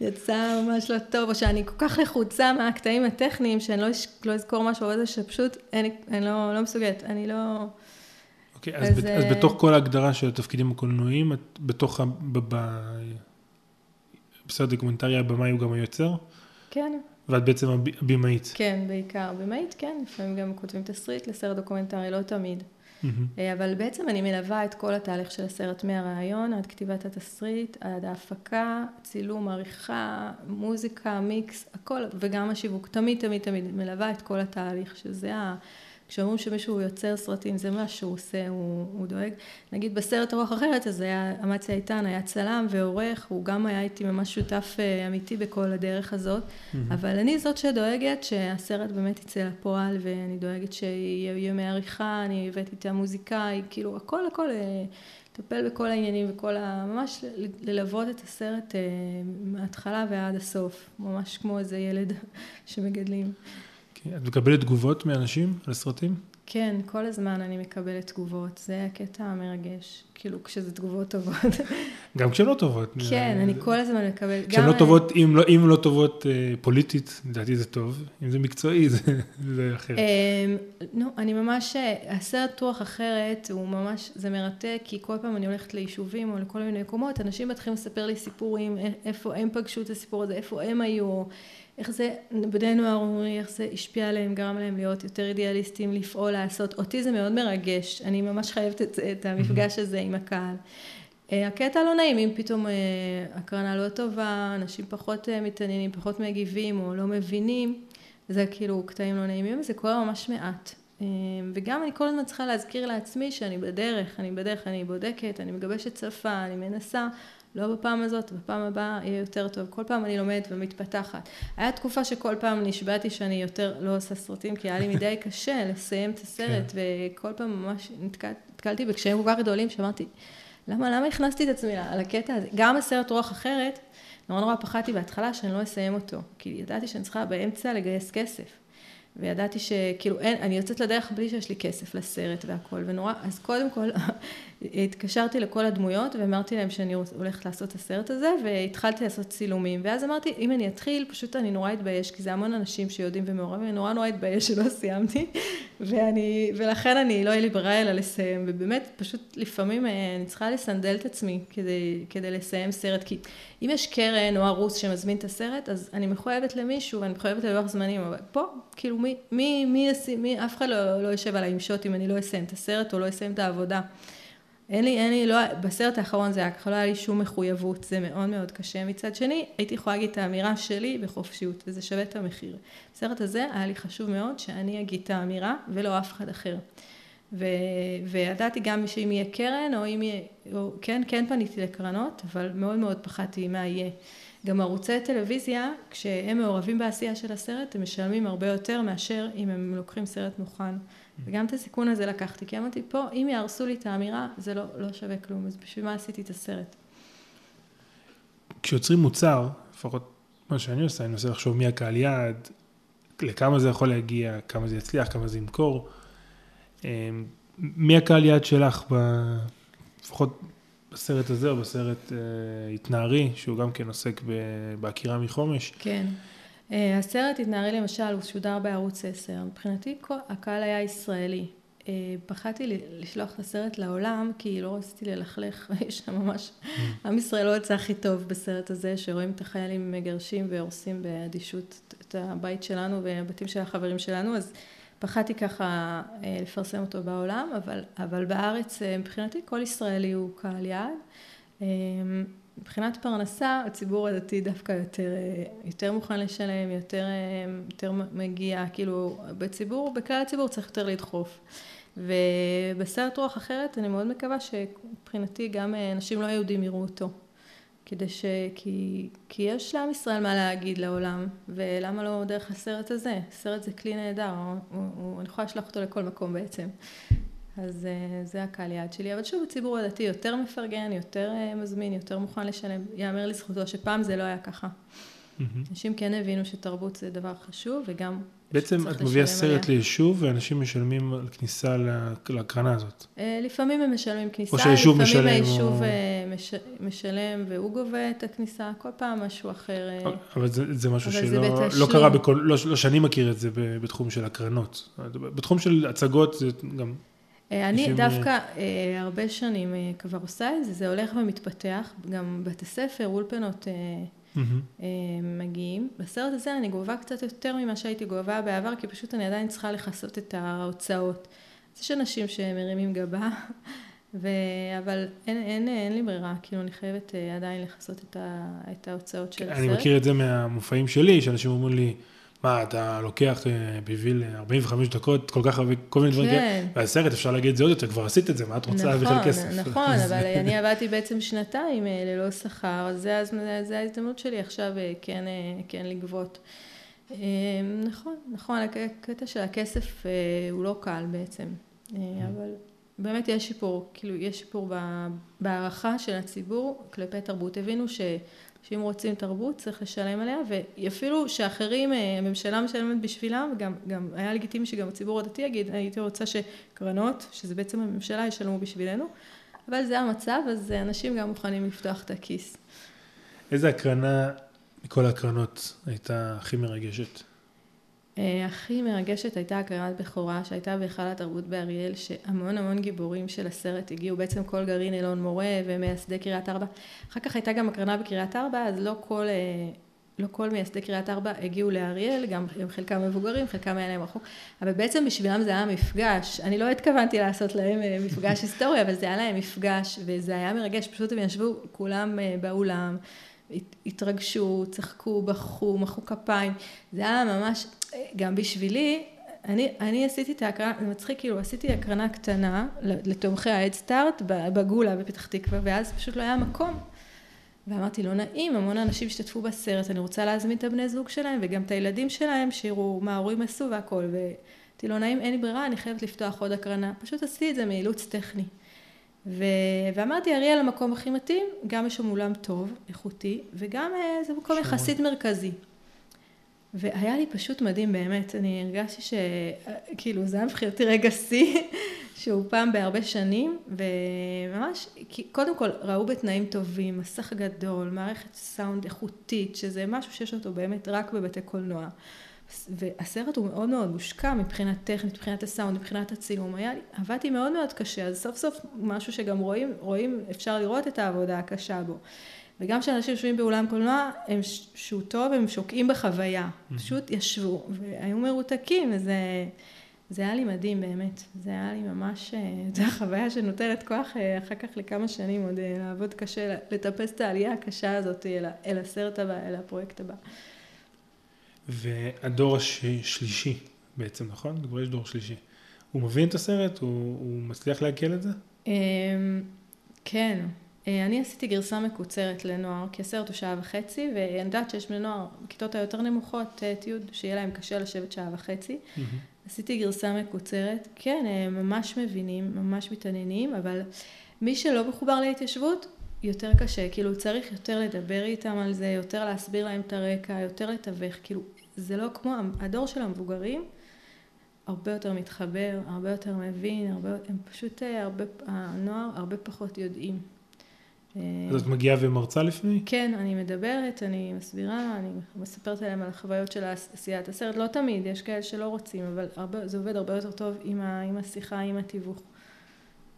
יצא ממש לא טוב, או שאני כל כך לחוצה מהקטעים הטכניים, שאני לא, לא אזכור משהו, או זה שפשוט אין, אני לא, לא מסוגלת, אני לא... אוקיי, אז, אז, אז בתוך כל ההגדרה של התפקידים הקולנועיים, את בתוך, ה... ב, ב, בסרט דוקומנטרי הבמאי הוא גם היוצר? כן. ואת בעצם הבימאית. כן, בעיקר בימאית, כן, לפעמים גם כותבים תסריט לסרט דוקומנטרי, לא תמיד. Mm-hmm. אבל בעצם אני מלווה את כל התהליך של הסרט מהרעיון עד כתיבת התסריט, עד ההפקה, צילום, עריכה, מוזיקה, מיקס, הכל, וגם השיווק. תמיד, תמיד, תמיד מלווה את כל התהליך, שזה ה... כשאומרים שמישהו יוצר סרטים, זה מה שהוא עושה, הוא, הוא דואג. נגיד בסרט רוח אחרת, אז היה, אמציה איתן היה צלם ועורך, הוא גם היה איתי ממש שותף אה, אמיתי בכל הדרך הזאת, mm-hmm. אבל אני זאת שדואגת שהסרט באמת יצא לפועל, ואני דואגת שיהיה ימי עריכה, אני הבאתי את המוזיקאי, כאילו הכל הכל, אה, לטפל בכל העניינים וכל ה... ממש ללוות את הסרט אה, מההתחלה ועד הסוף, ממש כמו איזה ילד *laughs* שמגדלים. את מקבלת תגובות מאנשים על הסרטים? כן, כל הזמן אני מקבלת תגובות, זה הקטע המרגש, כאילו כשזה תגובות טובות. *laughs* גם כשהן לא טובות. כן, אני כל הזמן מקבלת. כשהן לא טובות, אם לא, אם לא טובות אה, פוליטית, לדעתי זה טוב, אם זה מקצועי *laughs* זה, זה אחרת. אה, נו, אני ממש, הסרט רוח אחרת הוא ממש, זה מרתק, כי כל פעם אני הולכת ליישובים או לכל מיני מקומות, אנשים מתחילים לספר לי סיפורים, איפה הם פגשו את הסיפור הזה, איפה הם היו. איך זה, בני נוער אומרים איך זה השפיע עליהם, גרם להם להיות יותר אידיאליסטים, לפעול, לעשות. אותי זה מאוד מרגש, אני ממש חייבת את, את המפגש הזה עם הקהל. אה, הקטע לא נעים, אם פתאום אה, הקרנה לא טובה, אנשים פחות אה, מתעניינים, פחות מגיבים או לא מבינים, זה כאילו קטעים לא נעימים, זה קורה ממש מעט. וגם אני כל הזמן צריכה להזכיר לעצמי שאני בדרך, אני בדרך, אני בודקת, אני מגבשת שפה, אני מנסה, לא בפעם הזאת, בפעם הבאה יהיה יותר טוב. כל פעם אני לומדת ומתפתחת. היה תקופה שכל פעם נשבעתי שאני יותר לא עושה סרטים, כי היה לי מדי *laughs* קשה לסיים את הסרט, כן. וכל פעם ממש נתקלתי בקשיים כל כך גדולים, שאמרתי, למה, למה הכנסתי את עצמי לקטע הזה? גם הסרט רוח אחרת, נורא נורא פחדתי בהתחלה שאני לא אסיים אותו, כי ידעתי שאני צריכה באמצע לגייס כסף. וידעתי שכאילו אין, אני יוצאת לדרך בלי שיש לי כסף לסרט והכל, ונורא, אז קודם כל התקשרתי לכל הדמויות ואמרתי להם שאני הולכת לעשות את הסרט הזה, והתחלתי לעשות צילומים, ואז אמרתי, אם אני אתחיל, פשוט אני נורא אתבייש, כי זה המון אנשים שיודעים ומעורבים, אני נורא נורא אתבייש שלא סיימתי, *laughs* ואני, ולכן אני, לא יהיה לי ברירה אלא לסיים, ובאמת, פשוט לפעמים אה, אני צריכה לסנדל את עצמי כדי, כדי לסיים סרט, כי אם יש קרן או ערוץ שמזמין את הסרט, אז אני מחויבת למישהו, ואני מחויבת ללוח זמנים, אבל פה, כאילו, מי, מי, מי, מי, מי אף אחד לא, לא יושב עליי עם שוט אם אני לא אסיים את הסרט או לא אסיים את העבודה. אין לי, אין לי, לא, בסרט האחרון זה היה ככה, לא היה לי שום מחויבות, זה מאוד מאוד קשה. מצד שני, הייתי יכולה להגיד את האמירה שלי בחופשיות, וזה שווה את המחיר. בסרט הזה היה לי חשוב מאוד שאני אגיד את האמירה, ולא אף אחד אחר. ו, וידעתי גם שאם יהיה קרן, או אם יהיה, או, כן, כן פניתי לקרנות, אבל מאוד מאוד פחדתי מה יהיה. גם ערוצי טלוויזיה, כשהם מעורבים בעשייה של הסרט, הם משלמים הרבה יותר מאשר אם הם לוקחים סרט מוכן. וגם את הסיכון הזה לקחתי, כי אמרתי, פה, אם יהרסו לי את האמירה, זה לא, לא שווה כלום, אז בשביל מה עשיתי את הסרט? כשיוצרים מוצר, לפחות מה שאני עושה, אני מנסה לחשוב מי הקהל יעד, לכמה זה יכול להגיע, כמה זה יצליח, כמה זה ימכור. אמ, מי הקהל יעד שלך, ב... לפחות בסרט הזה או בסרט אה, התנערי, שהוא גם כן עוסק בעקירה מחומש? כן. אה, הסרט התנערי למשל, הוא שודר בערוץ 10. מבחינתי הקהל היה ישראלי. אה, פחדתי לשלוח את הסרט לעולם, כי לא רציתי ללכלך, *laughs* יש שם ממש, mm. עם ישראל לא יצא הכי טוב בסרט הזה, שרואים את החיילים מגרשים והורסים באדישות את הבית שלנו והבתים של החברים שלנו, אז פחדתי ככה אה, לפרסם אותו בעולם, אבל, אבל בארץ מבחינתי כל ישראלי הוא קהל יעד. מבחינת פרנסה, הציבור הדתי דווקא יותר, יותר מוכן לשלם, יותר, יותר מגיע, כאילו, בציבור, בכלל הציבור צריך יותר לדחוף. ובסרט רוח אחרת, אני מאוד מקווה שמבחינתי גם אנשים לא יהודים יראו אותו. כדי ש... כי, כי יש לעם ישראל מה להגיד לעולם, ולמה לא דרך הסרט הזה? הסרט זה כלי נהדר, הוא, הוא, אני יכולה לשלוח אותו לכל מקום בעצם. אז אה, זה הקהל יעד שלי, אבל שוב הציבור הדתי יותר מפרגן, יותר אה, מזמין, יותר מוכן לשלם, יאמר לזכותו שפעם זה לא היה ככה. אנשים כן הבינו שתרבות זה דבר חשוב וגם בעצם את מביאה סרט ליישוב ואנשים משלמים על כניסה להקרנה הזאת. אה, לפעמים הם משלמים כניסה, או שהיישוב משלם. לפעמים היישוב מש... משלם והוא גובה את הכניסה, כל פעם משהו אחר. אבל זה, זה משהו שלא זה לא קרה, בכל, לא, לא שאני מכיר את זה בתחום של הקרנות. בתחום של הצגות זה גם אני דווקא אה, הרבה שנים אה, כבר עושה את זה, זה הולך ומתפתח, גם בתי ספר, אולפנות מגיעים. בסרט הזה אני גובה קצת יותר ממה שהייתי גובה בעבר, כי פשוט אני עדיין צריכה לכסות את ההוצאות. אז יש אנשים שמרימים גבה, *laughs* ו... אבל אין, אין, אין לי ברירה, כאילו אני חייבת עדיין לכסות את, ה... את ההוצאות של הסרט. אני מכיר את זה מהמופעים שלי, שאנשים אומרים לי, מה, אתה לוקח אה, בשביל 45 דקות, כל כך הרבה, כל מיני דברים כאלה, כן. והסרט, אפשר להגיד את זה עוד יותר, כבר עשית את זה, מה את רוצה להביא נכון, כסף? נכון, *laughs* אבל אני עבדתי בעצם שנתיים אה, ללא שכר, אז זה ההזדמנות שלי עכשיו אה, כן, כן לגבות. נכון, נכון, הקטע של הכסף הוא לא קל בעצם, אבל באמת יש שיפור, כאילו יש שיפור בהערכה של הציבור כלפי תרבות. הבינו ש... שאם רוצים תרבות צריך לשלם עליה, ואפילו שאחרים, אה, הממשלה משלמת בשבילם, גם, גם היה לגיטימי שגם הציבור הדתי יגיד, הייתי רוצה שקרנות, שזה בעצם הממשלה, ישלמו בשבילנו, אבל זה המצב, אז אנשים גם מוכנים לפתוח את הכיס. איזה הקרנה מכל הקרנות הייתה הכי מרגשת? אה, הכי מרגשת הייתה הקרנת בכורה שהייתה בהיכל התרבות באריאל, שהמון המון גיבורים של הסרט הגיעו, בעצם כל גרעין אלון מורה ומייסדי קריית ארבע. אחר כך הייתה גם הקרנה בקריית ארבע, אז לא כל, אה, לא כל מייסדי קריית ארבע הגיעו לאריאל, גם הם חלקם מבוגרים, חלקם היה להם רחוק, אבל בעצם בשבילם זה היה מפגש. אני לא התכוונתי לעשות להם אה, מפגש היסטורי, אבל זה היה להם מפגש, וזה היה מרגש, פשוט הם ישבו כולם באולם. התרגשו, צחקו, בכו, מחאו כפיים, זה היה ממש, גם בשבילי, אני, אני עשיתי את ההקרנה, זה מצחיק, כאילו עשיתי הקרנה קטנה לתומכי ההדסטארט בגולה בפתח תקווה, ואז פשוט לא היה מקום. ואמרתי, לא נעים, המון אנשים השתתפו בסרט, אני רוצה להזמין את הבני זוג שלהם וגם את הילדים שלהם, שיראו מה ההורים עשו והכל. ואמרתי, לא נעים, אין לי ברירה, אני חייבת לפתוח עוד הקרנה. פשוט עשיתי את זה מאילוץ טכני. ו... ואמרתי, אריאל המקום הכי מתאים, גם יש שם אולם טוב, איכותי, וגם אה, זה מקום יחסית מרכזי. והיה לי פשוט מדהים באמת, אני הרגשתי שכאילו זה היה מבחינתי רגע שיא, *laughs* שהוא פעם בהרבה שנים, וממש, קודם כל ראו בתנאים טובים, מסך גדול, מערכת סאונד איכותית, שזה משהו שיש אותו באמת רק בבתי קולנוע. והסרט הוא מאוד מאוד מושקע מבחינת טכנית, מבחינת הסאונד, מבחינת הצילום. היה עבדתי מאוד מאוד קשה, אז סוף סוף משהו שגם רואים, רואים, אפשר לראות את העבודה הקשה בו. וגם כשאנשים יושבים באולם קולנוע, הם שהוא טוב, הם שוקעים בחוויה. Mm-hmm. פשוט ישבו, והיו מרותקים, וזה... זה היה לי מדהים באמת, זה היה לי ממש, אה, זו החוויה שנותנת כוח אה, אחר כך לכמה שנים עוד אה, לעבוד קשה, לטפס את העלייה הקשה הזאת אל, אל הסרט הבא, אל הפרויקט הבא. והדור השלישי בעצם, נכון? כבר יש דור שלישי. הוא מבין את הסרט? הוא, הוא מצליח לעכל את זה? אמ, כן. אה, אני עשיתי גרסה מקוצרת לנוער, כי הסרט הוא שעה וחצי, ואני יודעת שיש בני נוער בכיתות היותר נמוכות, אה, תיעוד שיהיה להם קשה לשבת שעה וחצי. Mm-hmm. עשיתי גרסה מקוצרת, כן, הם ממש מבינים, ממש מתעניינים, אבל מי שלא מחובר להתיישבות, יותר קשה, כאילו צריך יותר לדבר איתם על זה, יותר להסביר להם את הרקע, יותר לתווך, כאילו זה לא כמו הדור של המבוגרים, הרבה יותר מתחבר, הרבה יותר מבין, הרבה, הם פשוט, אה, הרבה, הנוער הרבה פחות יודעים. אז את מגיעה ומרצה לפני? כן, אני מדברת, אני מסבירה, אני מספרת עליהם על החוויות של עשיית הסרט, לא תמיד, יש כאלה שלא רוצים, אבל הרבה, זה עובד הרבה יותר טוב עם, ה, עם השיחה, עם התיווך,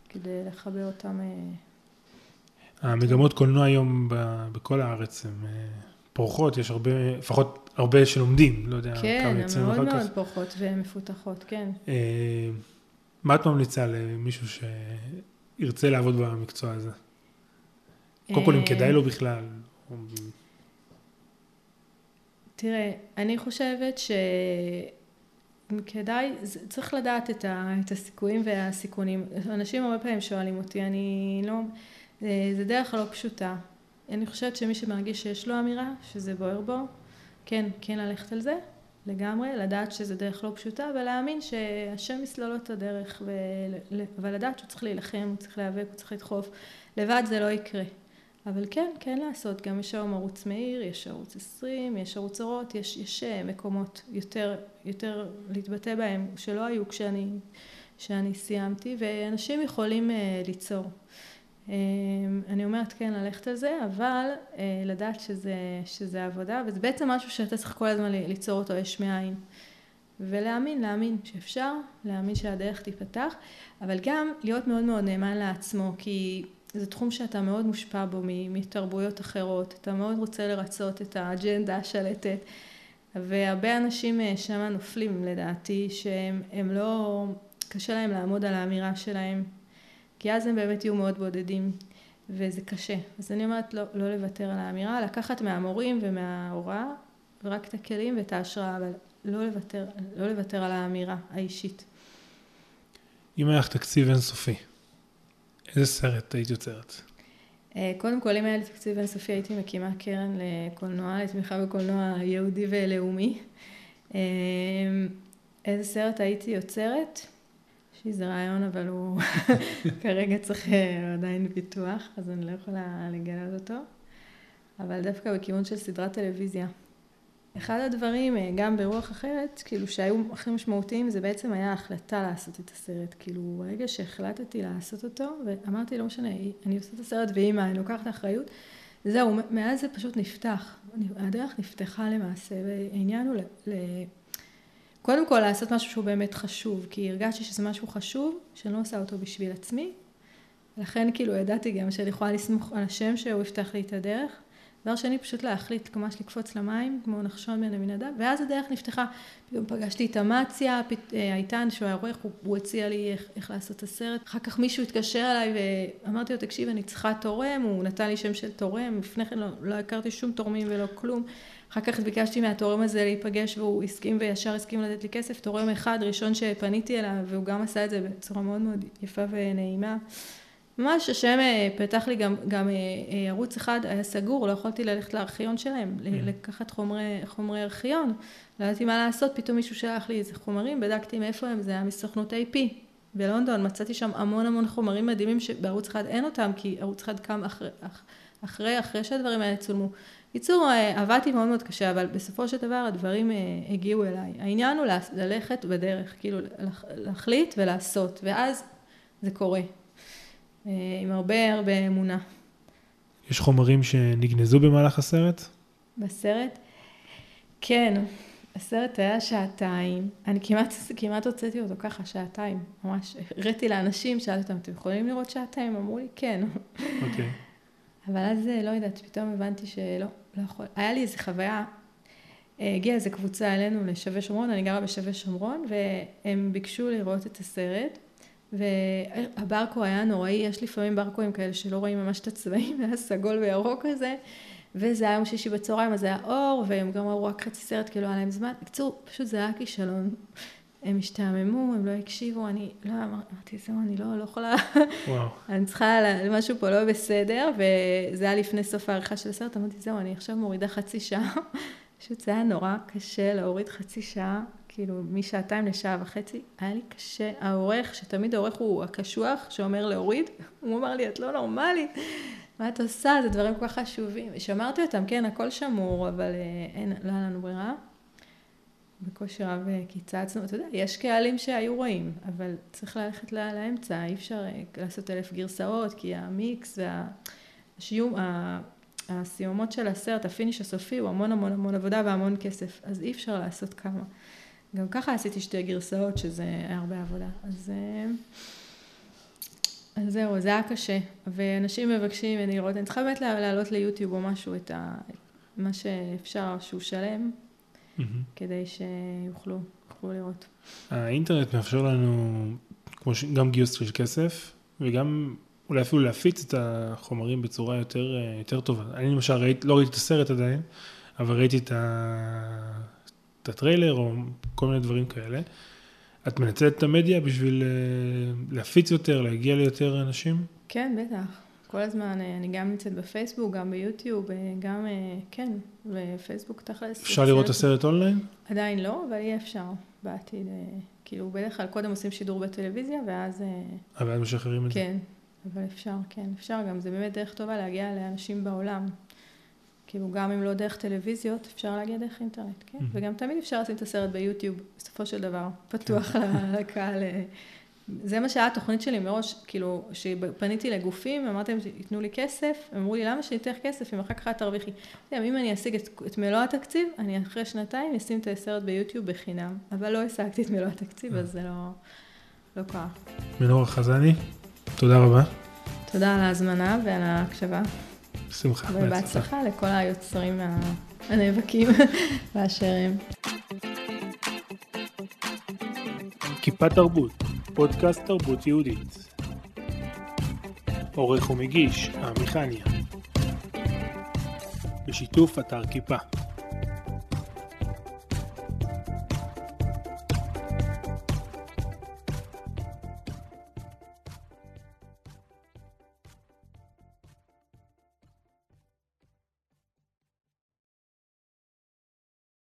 כדי לחבר אותם. אה, המגמות קולנוע היום בכל הארץ הן אה, פורחות, יש הרבה, לפחות הרבה שלומדים, לא יודע כן, כמה יוצאים אחר כך. כן, מאוד מאוד פורחות ומפותחות, כן. אה, מה את ממליצה למישהו שירצה לעבוד במקצוע הזה? קודם כל, אם אה, כדאי לו בכלל. תראה, אני חושבת שכדאי, צריך לדעת את, ה, את הסיכויים והסיכונים. אנשים הרבה פעמים שואלים אותי, אני לא, זה דרך לא פשוטה. אני חושבת שמי שמרגיש שיש לו אמירה, שזה בוער בו, כן, כן ללכת על זה, לגמרי, לדעת שזה דרך לא פשוטה, ולהאמין שהשם יסלול לו את הדרך, אבל לדעת שהוא צריך להילחם, הוא צריך להיאבק, הוא צריך לדחוף. לבד זה לא יקרה. אבל כן, כן לעשות, גם יש היום ערוץ מאיר, יש ערוץ 20, יש ערוץ אורות, יש, יש אה, מקומות יותר, יותר להתבטא בהם שלא היו כשאני, כשאני סיימתי, ואנשים יכולים uh, ליצור. Um, אני אומרת כן ללכת על זה, אבל uh, לדעת שזה, שזה עבודה, וזה בעצם משהו שאתה צריך כל הזמן ליצור אותו יש מאין. ולהאמין, להאמין שאפשר, להאמין שהדרך תיפתח, אבל גם להיות מאוד מאוד נאמן לעצמו, כי זה תחום שאתה מאוד מושפע בו מתרבויות אחרות, אתה מאוד רוצה לרצות את האג'נדה השלטת, והרבה אנשים אה, שם נופלים לדעתי, שהם לא, קשה להם לעמוד על האמירה שלהם, כי אז הם באמת יהיו מאוד בודדים, וזה קשה. אז אני אומרת לא, לא לוותר על האמירה, לקחת מהמורים ומההוראה רק את הכלים ואת ההשראה, אבל לא לוותר, לא לוותר על האמירה האישית. אם היה לך תקציב אינסופי, איזה סרט היית יוצרת? אה, קודם כל, אם היה לי תקציב אינסופי, הייתי מקימה קרן לקולנוע, לתמיכה בקולנוע יהודי ולאומי. אה, איזה סרט הייתי יוצרת? לי איזה רעיון, אבל הוא *laughs* כרגע צריך אה, עדיין פיתוח, אז אני לא יכולה לגלות אותו. אבל דווקא בכיוון של סדרת טלוויזיה. אחד הדברים, אה, גם ברוח אחרת, כאילו שהיו הכי משמעותיים, זה בעצם היה ההחלטה לעשות את הסרט. כאילו, ברגע שהחלטתי לעשות אותו, ואמרתי, לא משנה, אני עושה את הסרט ואימא, אני לוקחת אחריות, זהו, מאז זה פשוט נפתח. הדרך נפתחה למעשה, והעניין הוא. ל... קודם כל לעשות משהו שהוא באמת חשוב, כי הרגשתי שזה משהו חשוב, שאני לא עושה אותו בשביל עצמי, לכן כאילו ידעתי גם שאני יכולה לסמוך על השם שהוא יפתח לי את הדרך. דבר שני, פשוט להחליט ממש לקפוץ למים, כמו נחשון מן המנהדה, ואז הדרך נפתחה. פתאום פגשתי את אמציה, אה, איתן, שהוא היה עורך, הוא, הוא הציע לי איך, איך לעשות את הסרט. אחר כך מישהו התקשר אליי ואמרתי לו, תקשיב, אני צריכה תורם, הוא נתן לי שם של תורם, לפני כן לא, לא הכרתי שום תורמים ולא כלום. אחר כך ביקשתי מהתורם הזה להיפגש והוא הסכים וישר הסכים לתת לי כסף. תורם אחד, ראשון שפניתי אליו, והוא גם עשה את זה בצורה מאוד מאוד יפה ונעימה. ממש השם אה, פתח לי גם, גם אה, אה, ערוץ אחד היה סגור, לא יכולתי ללכת לארכיון שלהם, Mm. לקחת חומרי, חומרי ארכיון, לא ידעתי מה לעשות, פתאום מישהו שלח לי איזה חומרים, בדקתי מאיפה הם, זה היה מסוכנות AP בלונדון, מצאתי שם המון המון חומרים מדהימים שבערוץ אחד אין אותם, כי ערוץ אחד קם אחרי, אח- אחרי, אחרי שהדברים האלה צולמו. בקיצור, עבדתי מאוד מאוד קשה, אבל בסופו של דבר הדברים הגיעו אליי. העניין הוא ללכת בדרך, כאילו להחליט ולעשות, ואז זה קורה. אה, עם הרבה הרבה אמונה. יש חומרים שנגנזו במהלך הסרט? בסרט, כן, הסרט היה שעתיים, אני כמעט, כמעט הוצאתי אותו ככה, שעתיים, ממש. הראיתי לאנשים, שאלתי אותם, אתם יכולים לראות שעתיים? אמרו לי, כן. אוקיי. אבל אז, אה, לא יודעת, פתאום הבנתי שלא, לא יכול. היה לי איזו חוויה, אה, הגיעה איזו קבוצה אלינו לשבי שומרון, אני גרה בשבי שומרון, והם ביקשו לראות את הסרט, והברקו היה נוראי, יש לפעמים ברקואים כאלה שלא רואים ממש את הצבעים, *laughs* היה סגול וירוק כזה, וזה היה יום שישי בצהריים, אז היה אור, והם גם ראו רק חצי סרט, כי לא היה להם זמן. בקיצור, פשוט זה היה כישלון. הם השתעממו, הם לא הקשיבו, אני לא אמרתי, זהו, אני לא, לא יכולה... וואו. *laughs* אני צריכה, משהו פה לא בסדר, וזה היה לפני סוף העריכה של הסרט, אמרתי, זהו, אני עכשיו מורידה חצי שעה. *laughs* פשוט זה היה נורא קשה להוריד חצי שעה, כאילו משעתיים לשעה וחצי, היה לי קשה. העורך, שתמיד העורך הוא הקשוח, שאומר להוריד, הוא אמר לי, את לא נורמלית, מה את עושה? זה דברים כל כך חשובים. שמרתי אותם, כן, הכל שמור, אבל אה, אין, לא היה לנו ברירה. בקושי רב אה, קיצצנו, אתה יודע, יש קהלים שהיו רואים, אבל צריך ללכת ל- לאמצע, אי אפשר אה, לעשות אלף גרסאות, כי המיקס והסיום, הסיומות של הסרט, הפיניש הסופי הוא המון המון המון עבודה והמון כסף, אז אי אפשר לעשות כמה. גם ככה עשיתי שתי גרסאות, שזה היה הרבה עבודה. אז, אה, אז זהו, זה היה קשה. ואנשים מבקשים ממני לראות, אני צריכה באמת לה- להעלות ליוטיוב או משהו את ה... מה שאפשר, שהוא שלם. כדי שיוכלו יוכלו לראות. האינטרנט מאפשר לנו כמו ש... גם גיוס של כסף, וגם אולי אפילו להפיץ את החומרים בצורה יותר, אה, יותר טובה. אני למשל ראית, לא ראיתי את הסרט עדיין, אבל ראיתי את, ה... את הטריילר או כל מיני דברים כאלה. את מנצלת את המדיה בשביל אה, להפיץ יותר, להגיע ליותר אנשים? כן, בטח. כל הזמן, אה, אני גם נמצאת בפייסבוק, גם ביוטיוב, אה, גם, כן, בפייסבוק תכלס. אפשר לראות את הסרט אונליין? עדיין לא, אבל יהיה אפשר בעתיד. כאילו, בדרך כלל קודם עושים שידור בטלוויזיה, ואז, אבל אז משחררים את זה. כן, אבל אפשר, כן, אפשר גם. זה באמת דרך טובה להגיע לאנשים בעולם. כאילו, גם אם לא דרך טלוויזיות, אפשר להגיע דרך אינטרנט, כן. מהמם. וגם תמיד אפשר לשים את הסרט ביוטיוב, בסופו של דבר, פתוח ל- *laughs* לקהל. אה. זה מה שהיה התוכנית שלי מראש, כאילו, שפניתי לגופים, אמרתי להם שייתנו לי כסף, הם אמרו לי, למה שאני אתן לך כסף אם אחר כך את תרוויחי? אם אני אשיג את, את מלוא התקציב, אני אחרי שנתיים אשים את הסרט ביוטיוב בחינם, אבל לא השגתי את מלוא התקציב, אז זה לא, לא קרה. מנורה חזני, תודה רבה. תודה על ההזמנה ועל ההקשבה, בשמחה. ובהצלחה לכל היוצרים הנאבקים *laughs* באשר הם. כיפה תרבות, פודקאסט תרבות יהודית. עורך ומגיש, עמי חניה. בשיתוף אתר כיפה.